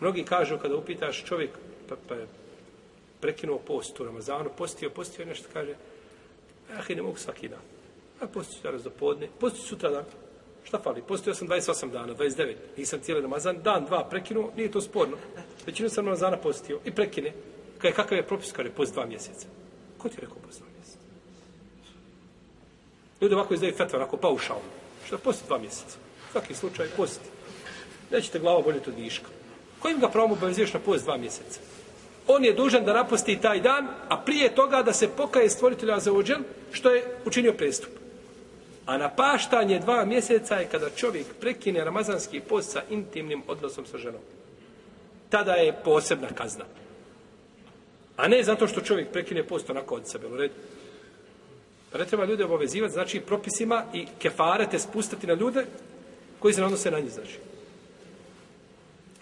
Mnogi kažu kada upitaš čovjek pa, pa, prekinuo post u Ramazanu, postio, postio nešto, kaže, ah, ne mogu svaki dan. A posti danas do podne, posti sutra dan. Šta fali? Postio sam 28 dana, 29. Nisam cijeli Ramazan, dan, dva prekinuo, nije to sporno. Većinu sam Ramazana postio i prekine. Kaj, kakav je propis? Kaže, post dva mjeseca. Ko ti je rekao post dva mjeseca? Ljudi ovako izdaju fetva, onako paušalno. Šta posti dva mjeseca? Svaki slučaj posti. Nećete glava boljeti od viška kojim ga pravom obavezuješ na post dva mjeseca? On je dužan da napusti taj dan, a prije toga da se pokaje stvoritelja za uđen, što je učinio prestup. A napaštanje dva mjeseca je kada čovjek prekine ramazanski post sa intimnim odnosom sa ženom. Tada je posebna kazna. A ne zato što čovjek prekine post onako od sebe, u redu. Pa ne treba ljude obavezivati, znači, propisima i kefarete spustati na ljude koji se ne odnose na njih, znači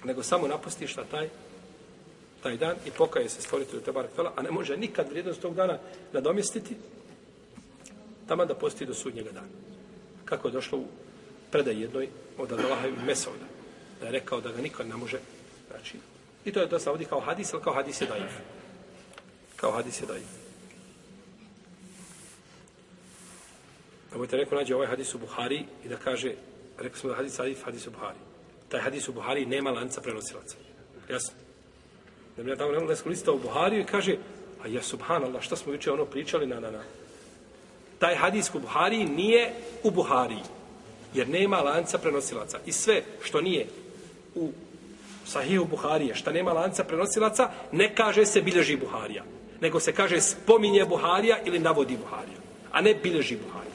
nego samo napusti šta taj taj dan i pokaje se stvoritelju Tebara a ne može nikad vrijednost tog dana nadomjestiti, tamo da posti do sudnjega dana. Kako je došlo u predaj jednoj od Adalaha i Mesovda, da je rekao da ga nikad ne može, znači, i to je dosta ovdje kao hadis, ali kao hadis je daif. Kao hadis je daif. Da te rekao nađe ovaj hadis u Buhari i da kaže, rekli smo da hadis daif, hadis u Buhari taj hadis u Buhari nema lanca prenosilaca. Jasno? Da mi ja tamo lista u Buhariju i kaže, a ja subhanallah, šta smo jučer ono pričali na, na, na. Taj hadis u Buhariji nije u Buhariji. Jer nema lanca prenosilaca. I sve što nije u Sahiju Buharije, šta nema lanca prenosilaca, ne kaže se bilježi Buharija. Nego se kaže spominje Buharija ili navodi Buharija. A ne bilježi Buharija.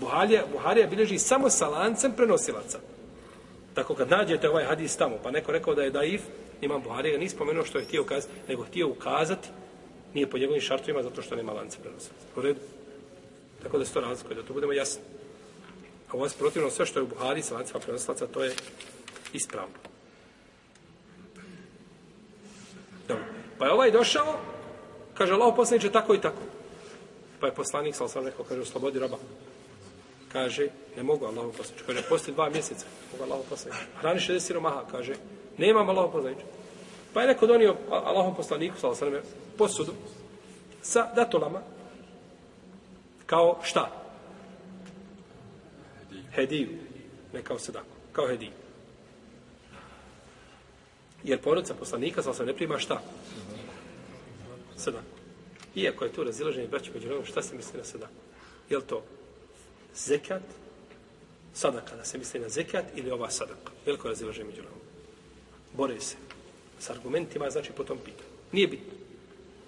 Buharija, Buharija bilježi samo sa lancem prenosilaca. Tako kad nađete ovaj hadis tamo, pa neko rekao da je daif, imam Buharija, nije spomenuo što je htio ukazati, nego htio ukazati, nije po njegovim šartovima zato što nema lanca prenosa U redu? Tako da se to razlikuje, da to budemo jasni. A u vas protivno sve što je u Buhari sa lancima prenoslaca, to je ispravno. Dobro. Pa je ovaj došao, kaže Allah poslaniče tako i tako. Pa je poslanik, sa rekao, kaže, oslobodi roba. Kaže, ne mogu Allahu poslaniče. Kaže, poslije dva mjeseca, ne mogu Allahu poslaniče. Hrani 60 siromaha, kaže, nemam Allahu poslaniče. Pa je neko donio Allahom poslaniku, sallam, posudu sa datulama, kao šta? Hediju. Ne kao sedako, kao hediju. Jer porodica poslanika, se ne prima šta? Mhm. Sedako. Iako je tu razilaženje braća među šta se misli na sedako? Jel to zekat, sadaka, da se misli na zekat ili ova sadaka. Veliko razilaže među nama. Bore se s argumentima, znači potom tom Nije bitno.